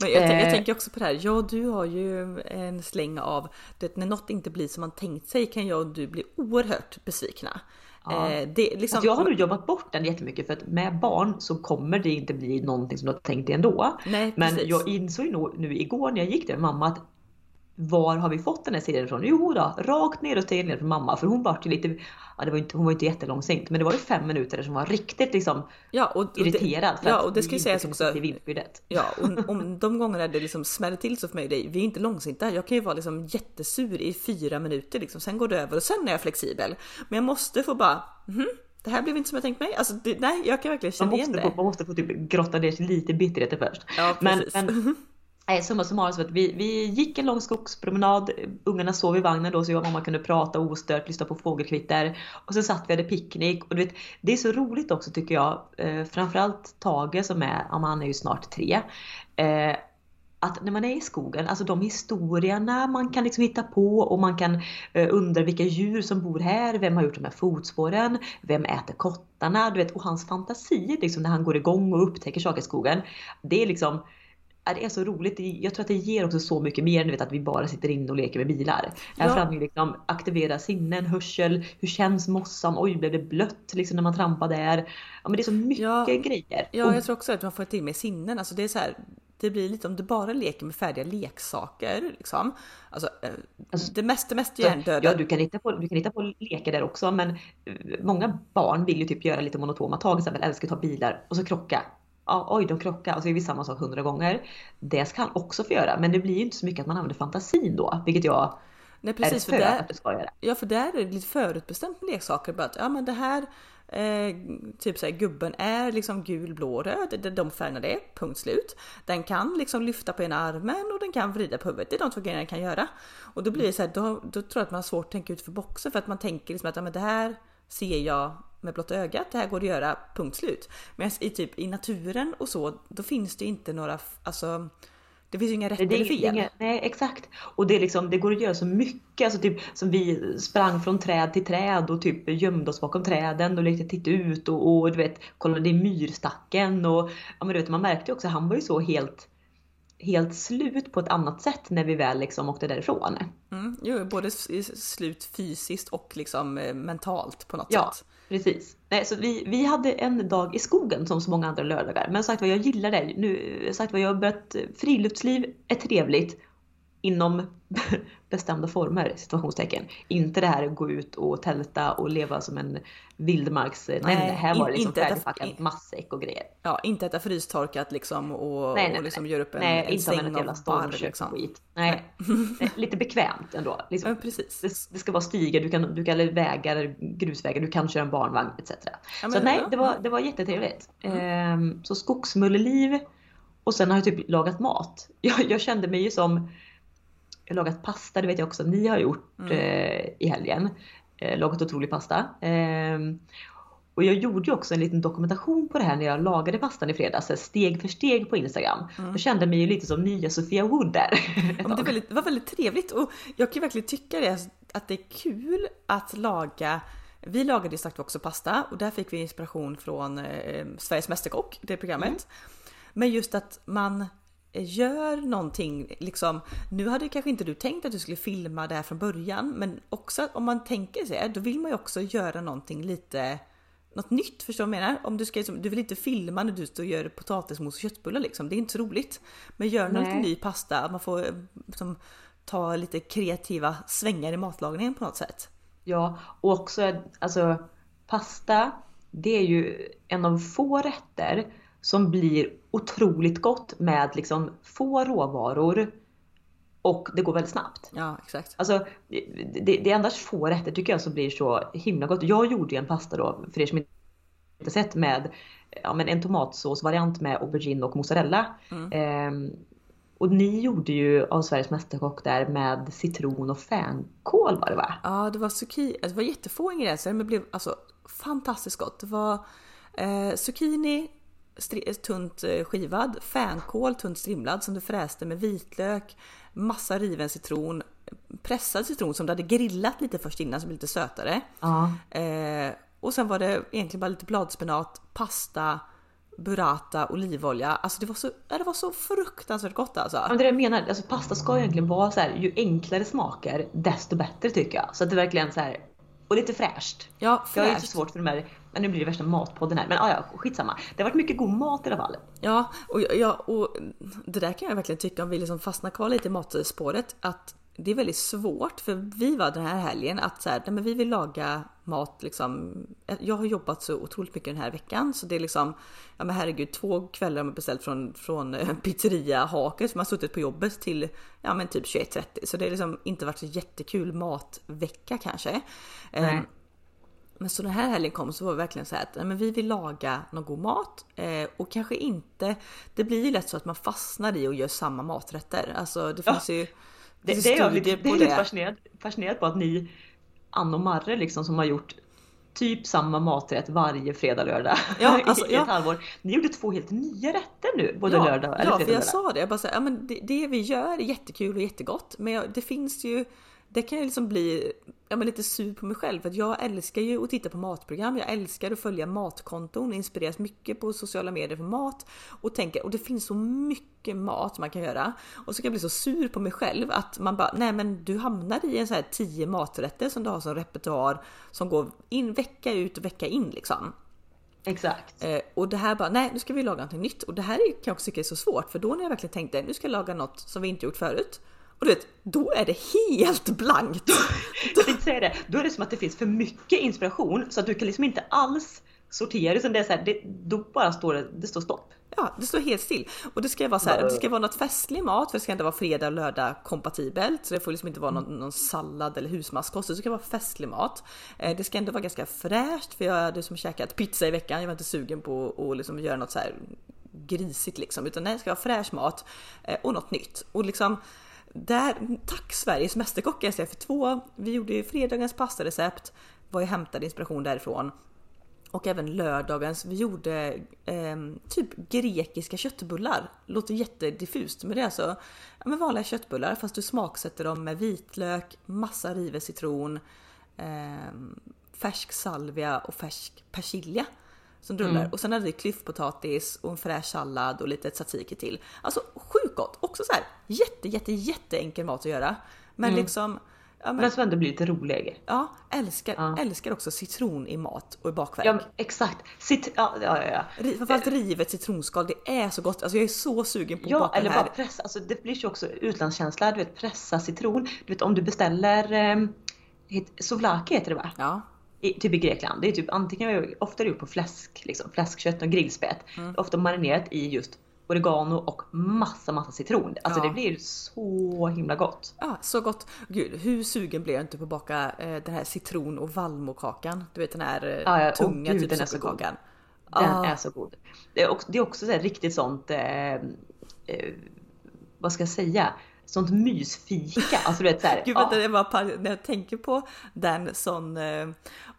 men jag, jag, eh. tänker också på det här. Ja, du har ju en släng av det när något inte blir som man tänkt sig kan jag och du bli oerhört besvikna. Ja. Eh, det, liksom... alltså jag har nog jobbat bort den jättemycket för att med barn så kommer det inte bli någonting som du har tänkt dig ändå. Nej, Men jag insåg nog nu igår när jag gick där mamma att var har vi fått den här serien ifrån? Jo då, rakt ner och ner från mamma för hon var ju lite, ja, det var inte, hon var inte jättelångsint men det var ju fem minuter som var riktigt liksom ja, och, och irriterad. för ja och det ska ju sägas också. Ja och om de gångerna det liksom smäller till så för mig, det, vi är inte långsinta. Jag kan ju vara liksom jättesur i fyra minuter liksom, sen går det över och sen är jag flexibel. Men jag måste få bara, mm, det här blev inte som jag tänkt mig. Alltså, det, nej, jag kan verkligen känna igen det. Man måste få typ grotta ner sig lite bitterheter först. Ja, precis. Men, men [laughs] Eh, summa summarum så att vi, vi gick en lång skogspromenad, ungarna sov i vagnen då så jag och mamma kunde prata ostört, lyssna på fågelkvitter. Och så satt vi och hade picknick. Och du vet, det är så roligt också tycker jag, eh, framförallt Tage som är, ja, han är ju snart tre. Eh, att när man är i skogen, alltså de historierna man kan liksom hitta på och man kan eh, undra vilka djur som bor här, vem har gjort de här fotspåren, vem äter kottarna, du vet, och hans fantasi liksom när han går igång och upptäcker saker i skogen. Det är liksom det är så roligt. Jag tror att det ger också så mycket mer än att vi bara sitter inne och leker med bilar. Ja. Här framme liksom aktivera sinnen, hörsel, hur känns mossan, oj blev det blött liksom när man trampar där. Ja men det är så mycket ja. grejer. Ja jag tror också att man får till med sinnen. Alltså det är så här, det blir lite om du bara leker med färdiga leksaker liksom. Alltså, eh, alltså det mest, det mest hjärndöda. Ja du kan, hitta på, du kan hitta på lekar där också men eh, många barn vill ju typ göra lite monotoma tag, till exempel älskar att ta bilar och så krocka ja, oj de krockar och så är vi samma sak hundra gånger. Det ska han också få göra men det blir ju inte så mycket att man använder fantasin då, vilket jag Nej, precis, är för, där, att det ska göra. Ja för där är det lite förutbestämt med leksaker. Bara att, ja men det här eh, typ såhär gubben är liksom gul, blå, röd. Det är de färgerna det är, punkt slut. Den kan liksom lyfta på ena armen och den kan vrida på huvudet. Det är de två grejerna den kan göra. Och då blir det så här, då, då tror jag att man har svårt att tänka ut för boxen för att man tänker liksom att ja, men det här ser jag med blotta ögat, det här går att göra, punkt slut. Men i, typ, i naturen och så, då finns det inte några, alltså det finns ju inga rätt eller fel. Nej exakt. Och det, är liksom, det går att göra så mycket. Alltså typ, som vi sprang från träd till träd och typ gömde oss bakom träden och lekte titta ut och, och du vet kollade i myrstacken. Och, ja, men du vet, man märkte också, han var ju så helt helt slut på ett annat sätt när vi väl liksom åkte därifrån. Mm, jo, både slut fysiskt och liksom eh, mentalt på något ja, sätt. Precis. Nej, så vi, vi hade en dag i skogen som så många andra lördagar. Men sagt vad jag gillar det. Nu, sagt vad jag har börjat, friluftsliv är trevligt inom [laughs] bestämda former, situationstecken. Inte det här att gå ut och tälta och leva som en vildmarks... Nej, nej, här var det liksom färdigpackat matsäck och grejer. Ja, inte äta frystorkat liksom och, nej, nej, och liksom göra upp en, nej, en säng av barr liksom. Skit. Nej, [laughs] nej. lite bekvämt ändå. Liksom. Ja, precis. Det, det, ska vara stigar, du kan, du kan vägar, grusvägar, du kan köra en barnvagn etc. Ja, så nej, det var, det var jättetrevligt. Mm. Ehm, så skogsmulleliv och sen har jag typ lagat mat. [laughs] Jag, jag kände mig ju som lagat pasta, det vet jag också att ni har gjort mm. eh, i helgen. Eh, lagat otrolig pasta. Eh, och jag gjorde ju också en liten dokumentation på det här när jag lagade pastan i fredags, steg för steg på Instagram. Mm. Jag kände mig ju lite som nya Sofia Wood där. [laughs] Ja, det, väldigt, det, var väldigt trevligt och jag kan verkligen tycka det, att det är kul att laga vi lagade ju sagt också pasta och där fick vi inspiration från eh, Sveriges Mästerkock, det programmet. Mm. Men just att man gör någonting liksom. Nu hade kanske inte du tänkt att du skulle filma det här från början, men också om man tänker sig, då vill man ju också göra någonting lite något nytt, förstår du vad jag menar? Om du, ska, du vill inte filma när du står och gör potatismos och köttbullar liksom, det är inte så roligt. Men gör något lite ny pasta, man får liksom, ta lite kreativa svängar i matlagningen på något sätt. Ja, och också alltså pasta, det är ju en av få rätter som blir otroligt gott med liksom få råvaror och det går väldigt snabbt. Ja, exakt. Alltså, det, det är endast få rätter tycker jag som blir så himla gott. Jag gjorde en pasta då, för er som inte sett, med ja, men en tomatsåsvariant med aubergine och mozzarella. Mm. Eh, och ni gjorde ju av Sveriges Mästerkock där med citron och fänkål var det va? Ja, det var zucchini. Det var jättefå ingredienser men det blev alltså fantastiskt gott. Det var eh, zucchini, tunt eh, skivad, fänkål tunt strimlad som du fräste med vitlök, massa riven citron, pressad citron som du hade grillat lite först innan som blev lite sötare. Ja. Eh, och sen var det egentligen bara lite bladspenat, pasta, burrata, olivolja. Alltså det var så, det var så fruktansvärt gott alltså. Ja, det är det jag menar, alltså pasta ska egentligen vara så här, ju enklare smaker desto bättre tycker jag. Så att det verkligen så här, och lite fräscht. Ja, fräscht. Jag har ju så svårt för de här men nu blir det värsta matpodden här. Men ah, ja, skitsamma. Det har varit mycket god mat i alla fall. Ja, och, ja, och det där kan jag verkligen tycka om vi liksom fastnar kvar lite i matspåret. Att det är väldigt svårt för vi var den här helgen att så här, nej men vi vill laga mat liksom. Jag har jobbat så otroligt mycket den här veckan så det är liksom, ja men herregud två kvällar har man beställt från, från eh, pizzeria Haket som har suttit på jobbet till ja men typ 21.30 så det har liksom inte varit så jättekul matvecka kanske. Nej. Men så den här helgen kom så var det verkligen så här att men vi vill laga någon god mat eh, och kanske inte. Det blir ju lätt så att man fastnar i och gör samma maträtter. Alltså det finns ja, ju. Det, det, är jag lite, det är lite fascinerad, fascinerad på att ni Anna och Marre liksom som har gjort typ samma maträtt varje fredag lördag ja, [laughs] alltså, i ett halvår. Ni gjorde två helt nya rätter nu både ja, lördag eller Ja, för jag sa det. Jag bara så här, ja, men det, det, vi gör är jättekul och jättegott, men det finns ju det kan jag liksom bli ja, men lite sur på mig själv för att jag älskar ju att titta på matprogram. Jag älskar att följa matkonton, inspireras mycket på sociala medier för mat och tänker och det finns så mycket mat man kan göra och så kan jag bli så sur på mig själv att man bara nej, men du hamnar i en så här 10 maträtter som du har som repertoar som går in vecka ut och vecka in liksom. Exakt. Eh, och det här bara, nej nu ska vi laga någonting nytt och det här kan jag också tycka är så svårt för då när jag verkligen tänkte nu ska jag laga något som vi inte gjort förut och du vet, då är det helt blankt. [laughs] Jag säga det, då är det som att det finns för mycket inspiration så att du kan liksom inte alls sortera. Utan det är så här, det, då bara står det, det står stopp. Ja, det står helt still. Och det ska vara så här, det ska vara något festlig mat för det ska inte vara fredag och lördag kompatibelt. Så det får liksom inte vara någon, någon sallad eller husmanskost. Det ska vara festlig mat. Eh, det ska ändå vara ganska fräscht för jag hade som käkat pizza i veckan. Jag var inte sugen på att liksom göra något så här grisigt liksom. Utan nej, det ska vara fräsch mat eh, och något nytt. Och liksom där, tack Sveriges Mästerkock jag säga för två. Vi gjorde ju fredagens pastarecept, var ju hämtade inspiration därifrån. Och även lördagens, vi gjorde eh, typ grekiska köttbullar. Låter jättediffust men det är alltså ja, men vanliga köttbullar fast du smaksätter dem med vitlök, massa riven citron, eh, färsk salvia och färsk persilja som rullar. Mm. Och sen hade vi klyftpotatis och en fräsch sallad och lite tzatziki till. Alltså sjukt gott! Också så här jätte jätte jätte enkel mat att göra. Men mm. liksom Ja, men, men som ändå blir lite rolig. Ja, älskar, ja. älskar också citron i mat och i bakverk. Ja, exakt. Cit ja, ja, ja. Framförallt rivet citronskal, det är så gott. Alltså jag är så sugen på ja, att baka eller det här. bara pressa. Alltså det blir ju också utlandskänsla. Du vet pressa citron. Du vet om du beställer eh, souvlaki heter det va? Ja. I, typ i Grekland. Det är typ antingen, ofta är det gjort på fläsk, liksom, fläskkött och grillspett. Mm. Ofta marinerat i just oregano och massa massa citron. Alltså ja. det blir så himla gott. Ja, så gott. Gud, hur sugen blev jag inte på att baka eh, den här citron och vallmokakan? Du vet den här eh, ja, ja. tunga oh, typ sockerkakan. Den ah. är så god. Det är också, det är också så riktigt sånt, eh, eh, vad ska jag säga? Sånt mysfika. Alltså du vet såhär. Gud vänta, ja. bara, när jag tänker på den sån, eh,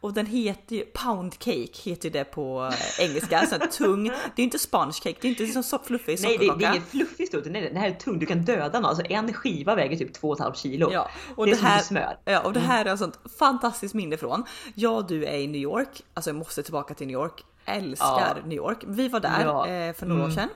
och den heter ju pound cake heter det på engelska, sån [laughs] tung. Det är inte sponge cake, det är inte så fluffig Nej det, det är ingen fluffig stort, nej det här är tung, du kan döda någon. Alltså en skiva väger typ 2,5 kilo. Ja, och det, det är här, som smör. Ja, och det här är sånt fantastiskt minne från. Jag och du är i New York, alltså jag måste tillbaka till New York. Älskar ja. New York. Vi var där ja. eh, för några mm. år sedan.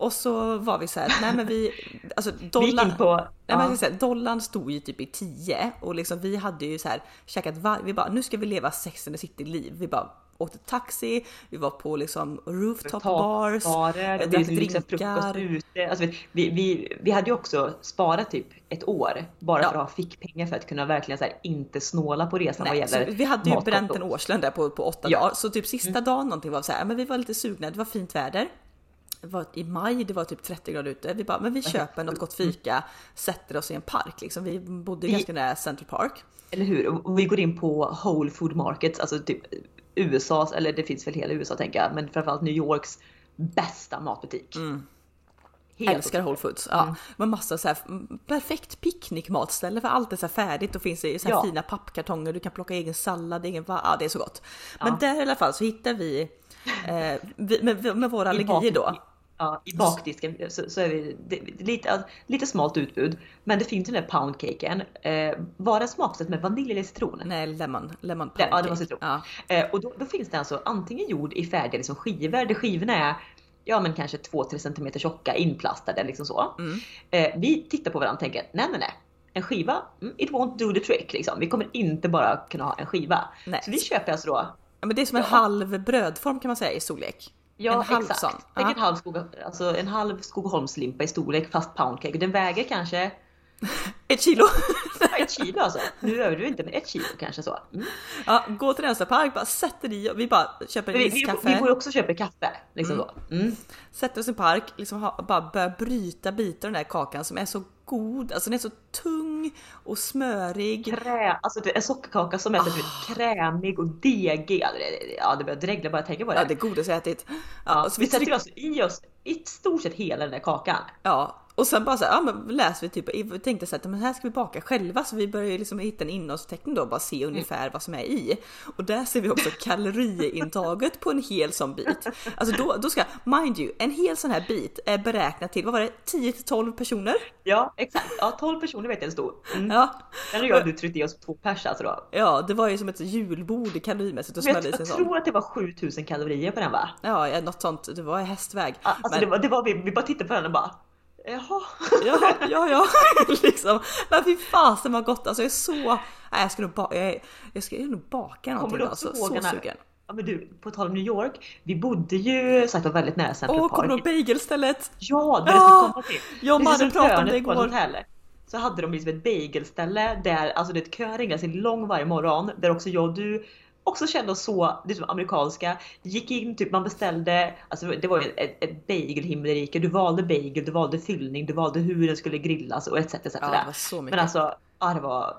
Och så var vi så här, nej men vi, [laughs] alltså dollarn, på, nej, men säga, dollarn stod ju typ i 10 och liksom vi hade ju så här käkat var, vi bara nu ska vi leva Sex and the City liv. Vi bara åkte taxi, vi var på liksom rooftop bars, barer, drack liksom drinkar. Ute. Alltså, vi, vi, vi hade ju också sparat typ ett år bara ja. för att ha fickpengar för att kunna verkligen så här, inte snåla på resan Nej, vad gäller Vi hade ju bränt en årslön där på, på åtta ja. dagar så typ sista mm. dagen någonting var så här, men vi var lite sugna, det var fint väder var i maj, det var typ 30 grader ute. Vi bara, men vi köper något gott fika, sätter oss i en park liksom. Vi bodde I, ganska nära Central Park. Eller hur? Och vi går in på Whole Food Markets, alltså typ USAs, eller det finns väl hela USA tänker jag, men framförallt New Yorks bästa matbutik. Mm. Helt Älskar Whole Foods. Ja, mm. med massa så här perfekt picknickmatställe för allt är så färdigt och finns i så ja. fina pappkartonger. Du kan plocka egen sallad, egen ja, det är så gott. Men ja. där i alla fall så hittar vi, eh, vi med, med våra allergier då ja, i bakdisken så, så är vi det, lite, lite smalt utbud. Men det finns den där poundcaken. Eh, var den smaksatt med vanilj eller citron? Nej, lemon. Lemon poundcake. Ja, det var citron. Ja. Eh, och då, då, finns det alltså antingen gjord i färdiga liksom skivor, där skivorna är ja men kanske 2-3 cm tjocka, inplastade liksom så. Mm. Eh, vi tittar på varandra och tänker, nej nej nej. En skiva, mm, it won't do the trick liksom. Vi kommer inte bara kunna ha en skiva. Nej. Så vi köper alltså då. Ja, men det är som en ja. halv brödform kan man säga i storlek. Ja, en halv exakt. Tänk en halv, skog, alltså en halv Skogaholmslimpa i storlek fast poundcake. Den väger kanske [laughs] ett kilo. ett kilo alltså. Nu överdriver du inte men ett kilo kanske så. Mm. Ja, gå till nästa park, bara sätter i och vi bara köper vi, vi, kaffe. Vi går också och köper kaffe. Liksom mm. Mm. Sätter oss i park, liksom ha, bara börjar bryta bitar av den där kakan som är så god. Alltså den är så tung och smörig. Krä, alltså en sockerkaka som är oh. krämig och degig. Ja det börjar dregla bara jag tänker på det. Ja det godaste jag ätit. Ja, ja, så vi, vi sätter alltså i oss i stort sett hela den där kakan. Ja, och sen bara så här, ja men läser vi typ, vi tänkte så att men här ska vi baka själva så vi börjar liksom hitta en innehållsförteckning då och bara se ungefär mm. vad som är i. Och där ser vi också kaloriintaget på en hel sån bit. Alltså då, då ska, mind you, en hel sån här bit är beräknat till, vad var det, 10 till 12 personer? Ja exakt, ja 12 personer vet jag det stod. Mm. Ja. Och jag du tryckte i oss två pers alltså då. Ja det var ju som ett julbord kalorimässigt och smällde Jag, jag tror att det var 7000 kalorier på den va? Ja något sånt, det var hästväg. Alltså men... det var, det var vi, vi bara tittade på den och bara Jaha. Ja, ja, ja. [laughs] liksom. Men fy fasen vad gott. Alltså jag är så... Nej, jag ska nog, ba... jag, jag ska nog baka någonting. Också alltså, så sugen. Ja men du, på tal om New York. Vi bodde ju sagt var väldigt nära Central Åh, Park. Åh, kommer du ihåg bagelstället? Ja, det ja! komma till. Jag och Madde pratade om det igår. Så hade de liksom ett bagelställe där, alltså det kö ringde sig lång varje morgon. Där också jag och du också kände oss så liksom, amerikanska. Gick in, typ man beställde, alltså det var ju ett, ett bagelhimmelrike. Du valde bagel, du valde fyllning, du valde hur den skulle grillas och etc. etc. Ja, det var så mycket. Men alltså, ja det var...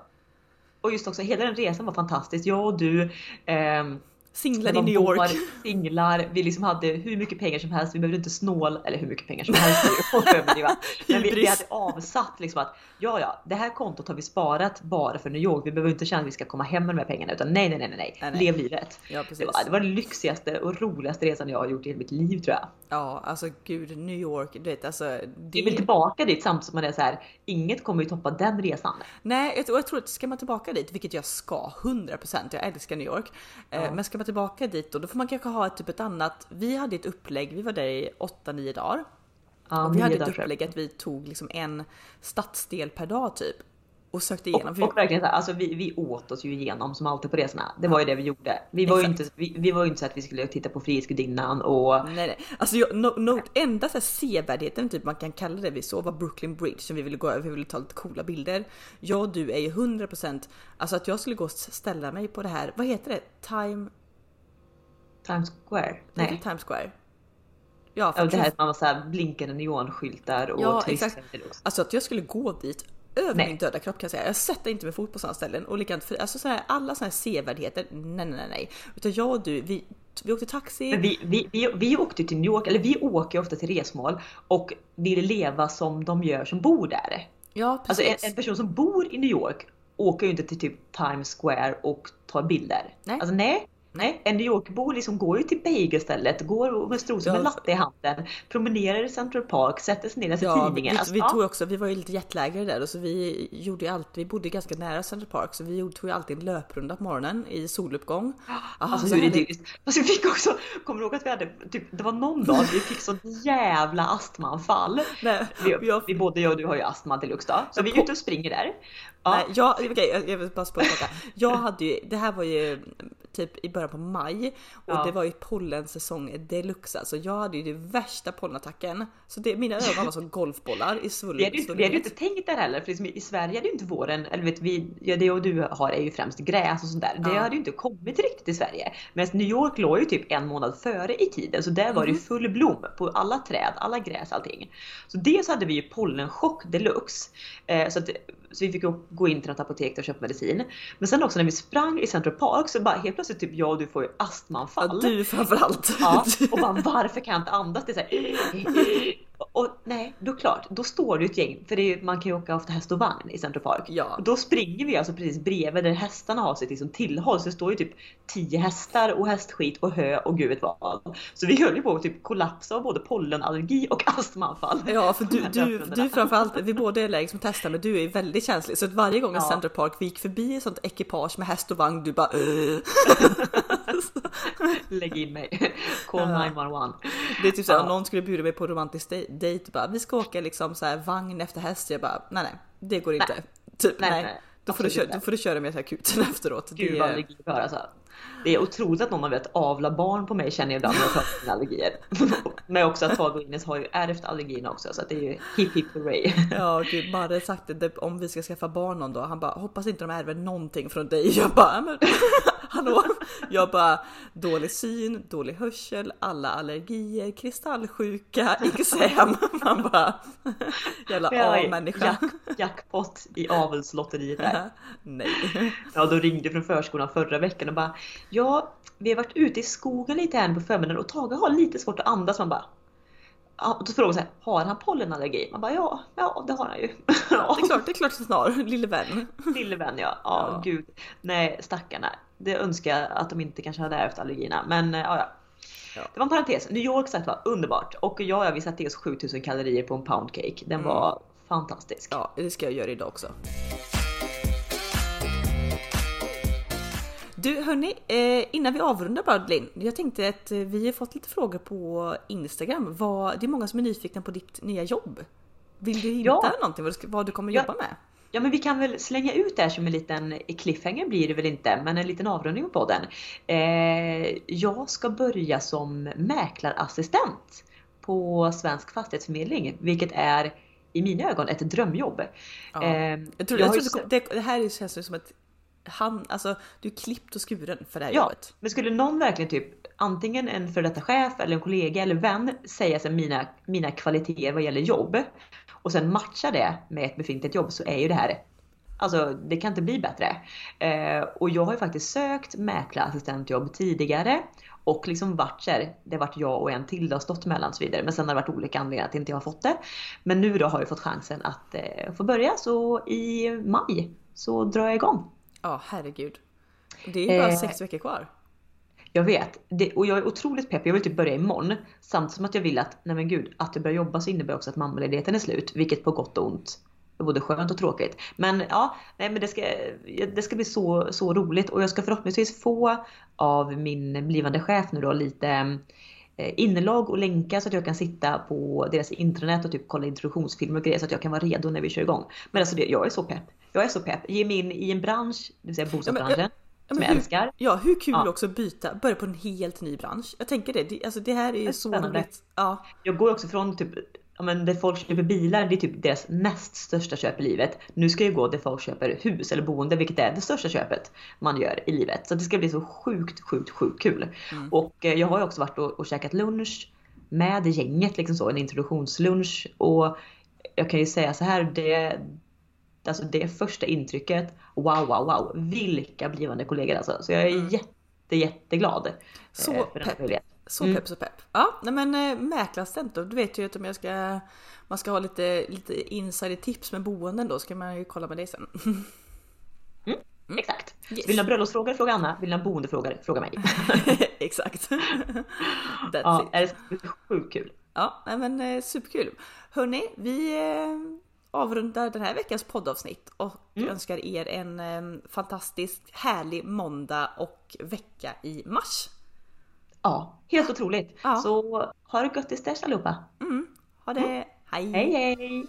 Och just också hela den resan var fantastisk. Jag och du, eh, Singlar i New York. Singlar, vi liksom hade hur mycket pengar som helst, vi behövde inte snåla, eller hur mycket pengar som helst. [laughs] men vi, vi hade avsatt liksom att ja, ja, det här kontot har vi sparat bara för New York. Vi behöver inte känna att vi ska komma hem med de här pengarna utan nej, nej, nej, nej, nej. lev livet. Ja, det, var, det var den lyxigaste och roligaste resan jag har gjort i hela mitt liv tror jag. Ja, alltså gud, New York, du vet alltså. Det... Vi vill tillbaka dit samtidigt som man är så här, inget kommer ju toppa den resan. Nej, jag, jag tror att ska man tillbaka dit, vilket jag ska 100%, jag älskar New York. Eh, ja. Men ska man tillbaka dit då, då får man kanske ha ett, typ ett annat. Vi hade ett upplägg, vi var där i 8-9 dagar. Ja, och vi hade ett upplägg att vi tog liksom en stadsdel per dag typ. och sökte igenom. Och, och verkligen så här, alltså vi, vi åt oss ju igenom som alltid på resorna. Det var ju det vi gjorde. Vi var, ju inte, vi, vi, var ju inte så att vi skulle titta på Frihetsgudinnan och... Nej nej. Alltså jag, no, no, enda så här sevärdheten typ man kan kalla det vi såg var Brooklyn Bridge som vi ville gå över, vi ville ta lite coola bilder. Jag och du är ju 100% alltså att jag skulle gå och ställa mig på det här, vad heter det? Time... Times Square? Nej. Times Square. Ja, för det här att man så här blinkande neonskyltar och Ja exakt. Alltså att jag skulle gå dit över nej. min döda kropp kan jag säga. Jag sätter inte min fot på sådana ställen och likadant för alltså så här, alla sådana här sevärdheter. Nej, nej, nej, Utan jag och du, vi, vi åkte taxi. Men vi, vi, vi, vi åkte till New York, eller vi åker ofta till resmål och vill leva som de gör som bor där. Ja, precis. Alltså en, en person som bor i New York åker ju inte till typ Times Square och tar bilder. Nej. Alltså nej, Nej, en New York-bo liksom går ju till bagelstället, går med strosor ja. med latte i handen, promenerar i Central Park, sätter sig ner och läser ja, tidningen. Vi, alltså, vi tog också, vi var ju lite jetlaggade där och så vi gjorde ju allt, vi bodde ganska nära Central Park så vi tog ju alltid en löprunda på morgonen i soluppgång. Aha, alltså hur idylliskt. Alltså vi fick också, kommer du ihåg att vi hade, typ, det var någon dag vi fick sånt jävla astmaanfall. Nej, vi, jag, vi, både jag och du har ju astma deluxe då, så vi är ute och springer där. Ja. Jag, okay, jag vill bara spåra Jag hade ju, det här var ju typ i början på maj och ja. det var ju pollensäsong deluxe. Alltså jag hade ju den värsta pollenattacken. Så det, mina ögon var som golfbollar i svullen. Vi hade ju, inte tänkt där heller för liksom i Sverige hade ju inte våren, eller vet vi, ja, det och du har är ju främst gräs och sånt där. Det ja. hade ju inte kommit riktigt i Sverige. Men New York låg ju typ en månad före i tiden så där var det ju mhm. full blom på alla träd, alla gräs, allting. Så dels hade vi ju pollenchock deluxe. Eh, så, att, så vi fick gå in till ett apotek och köpa medicin. Men sen också när vi sprang i Central Park så bara helt plötsligt typ jag och du får ju astmaanfall. Ja, du framförallt. Ja, [laughs] och bara varför kan jag inte andas? Det är så här, och nej, då klart, då står det ett gäng, för är, man kan ju åka ofta häst och vagn i Central Park. Ja. Och då springer vi alltså precis bredvid där hästarna har sitt liksom tillhåll. Så det står ju typ 10 hästar och hästskit och hö och gud vet vad. Så vi höll ju på att typ kollapsa av både pollenallergi och [laughs] astmaanfall. Ja, för du, [laughs] du, du framförallt, vi båda är allergiska mot hästar men du är väldigt känslig. Så att varje gång i ja. Central Park vi gick förbi ett sånt ekipage med häst och vagn, du bara [laughs] Lägg in mig. Call 911. Det är typ såhär, ja. om någon skulle bjuda mig på romantisk dejt bara vi ska åka liksom så här vagn efter häst. Jag bara nej nej det går inte. Nej. Typ nej. nej. Då, får du köra, då får du köra med akuten [laughs] efteråt. Gud vad allergi för alltså. Det är otroligt att någon man vet avla barn på mig känner jag ibland när jag pratar om allergier. [laughs] Men också att Tage och Ines har ju ärvt allergierna också så det är ju hipp hipp hurray. [laughs] Ja gud, Marre sagt det om vi ska skaffa barn någon dag. Han bara hoppas inte de ärver någonting från dig. [laughs] Jag bara men hallå? Jag bara dålig syn, dålig hörsel, alla allergier, kristallsjuka, eksem. Man bara jävla A-människa. Jack, jackpot i avelslotteriet där. Nej. Ja, då ringde från förskolan förra veckan och bara Ja, vi har varit ute i skogen lite här på förmiddagen och Tage har lite svårt att andas. Man bara då frågar så här, har han pollenallergi? Man bara ja, ja det har han ju. [laughs] Ja. Det är klart, det är klart som snar, lille vän. Lille vän ja, ja, ja. gud. Nej stackarna. Det önskar jag att de inte kanske hade ärvt allergierna men ja, ja. Ja. Det var en parentes. New York sagt var underbart och jag och vi satte i oss 7000 kalorier på en pound cake. Den mm. var fantastisk. Ja, det ska jag göra idag också. Du hörni, eh, innan vi avrundar bara Linn. Jag tänkte att eh, vi har fått lite frågor på Instagram. Det är många som är nyfikna på ditt nya jobb. Vill du hinta ja. någonting vad du, vad du kommer ja. jobba med? Ja men vi kan väl slänga ut det här som en liten cliffhanger blir det väl inte, men en liten avrundning på podden. Eh, jag ska börja som mäklarassistent på Svensk Fastighetsförmedling, vilket är i mina ögon ett drömjobb. Ja. Eh, jag tror, jag, jag tror det, det, här känns som ett han, alltså du är klippt och skuren för det här ja, jobbet. Men skulle någon verkligen typ antingen en för detta chef eller en kollega eller vän säga sig mina, mina kvaliteter vad gäller jobb och sen matcha det med ett befintligt jobb så är ju det här Alltså det kan inte bli bättre. Eh, och jag har ju faktiskt sökt mäklarassistentjobb tidigare och liksom varit så här, det har varit jag och en till det har stått mellan och så vidare. Men sen har det varit olika anledningar att inte jag har fått det. Men nu då har jag fått chansen att eh, få börja så i maj så drar jag igång. Ja, herregud. Det är ju bara eh, sex veckor kvar. Jag vet. Det, och jag är otroligt pepp. Jag vill typ börja imorgon. Samtidigt som att jag vill att, nej men gud, att jag börjar jobba så innebär också att mammaledigheten är slut. Vilket på gott och ont både skönt och tråkigt. Men ja, nej men det ska, det ska bli så, så roligt. Och jag ska förhoppningsvis få av min blivande chef nu då lite eh, inlag och länkar så att jag kan sitta på deras intranät och typ kolla introduktionsfilmer och grejer så att jag kan vara redo när vi kör igång. Men alltså det, jag är så pepp. Jag är så pepp. Ge mig in i en bransch, det vill säga bostadsbranschen. Ja, men, som jag hur, älskar. Ja, hur kul ja. också att byta, börja på en helt ny bransch. Jag tänker det, det, alltså det här är ju så roligt. Ja. Jag går också från typ ja, men där folk köper bilar, det är typ deras näst största köp i livet. Nu ska jag gå där folk köper hus eller boende, vilket är det största köpet man gör i livet. Så det ska bli så sjukt, sjukt, sjukt kul. Mm. Och eh, jag har ju också varit och, och käkat lunch med gänget, liksom så, en introduktionslunch. Och jag kan ju säga så här, det, alltså det första intrycket, wow, wow, wow. Vilka blivande kollegor alltså. Så jag är mm. jätte, jätteglad. Så eh, för pepp. Så mm. pepp så pepp. Ja, nej men äh, mäklarstudent du vet ju att om jag ska man ska ha lite, lite insider-tips med boenden då ska man ju kolla med dig sen. [laughs] Mm, mm. Exakt. Yes. Vill du ha bröllopsfrågor? Fråga Anna. Vill du ha boendefrågor? Fråga mig. [laughs] Exakt. [laughs] Ja, it. är det sjukt kul. Ja, nej men eh, superkul. Hörni, vi eh, avrundar den här veckans poddavsnitt och mm. önskar er en eh, fantastisk härlig måndag och vecka i mars. Ja, helt otroligt. Ja. Så ha det gött tills dess allihopa. Mm. Ha det. Hej. Hej hej.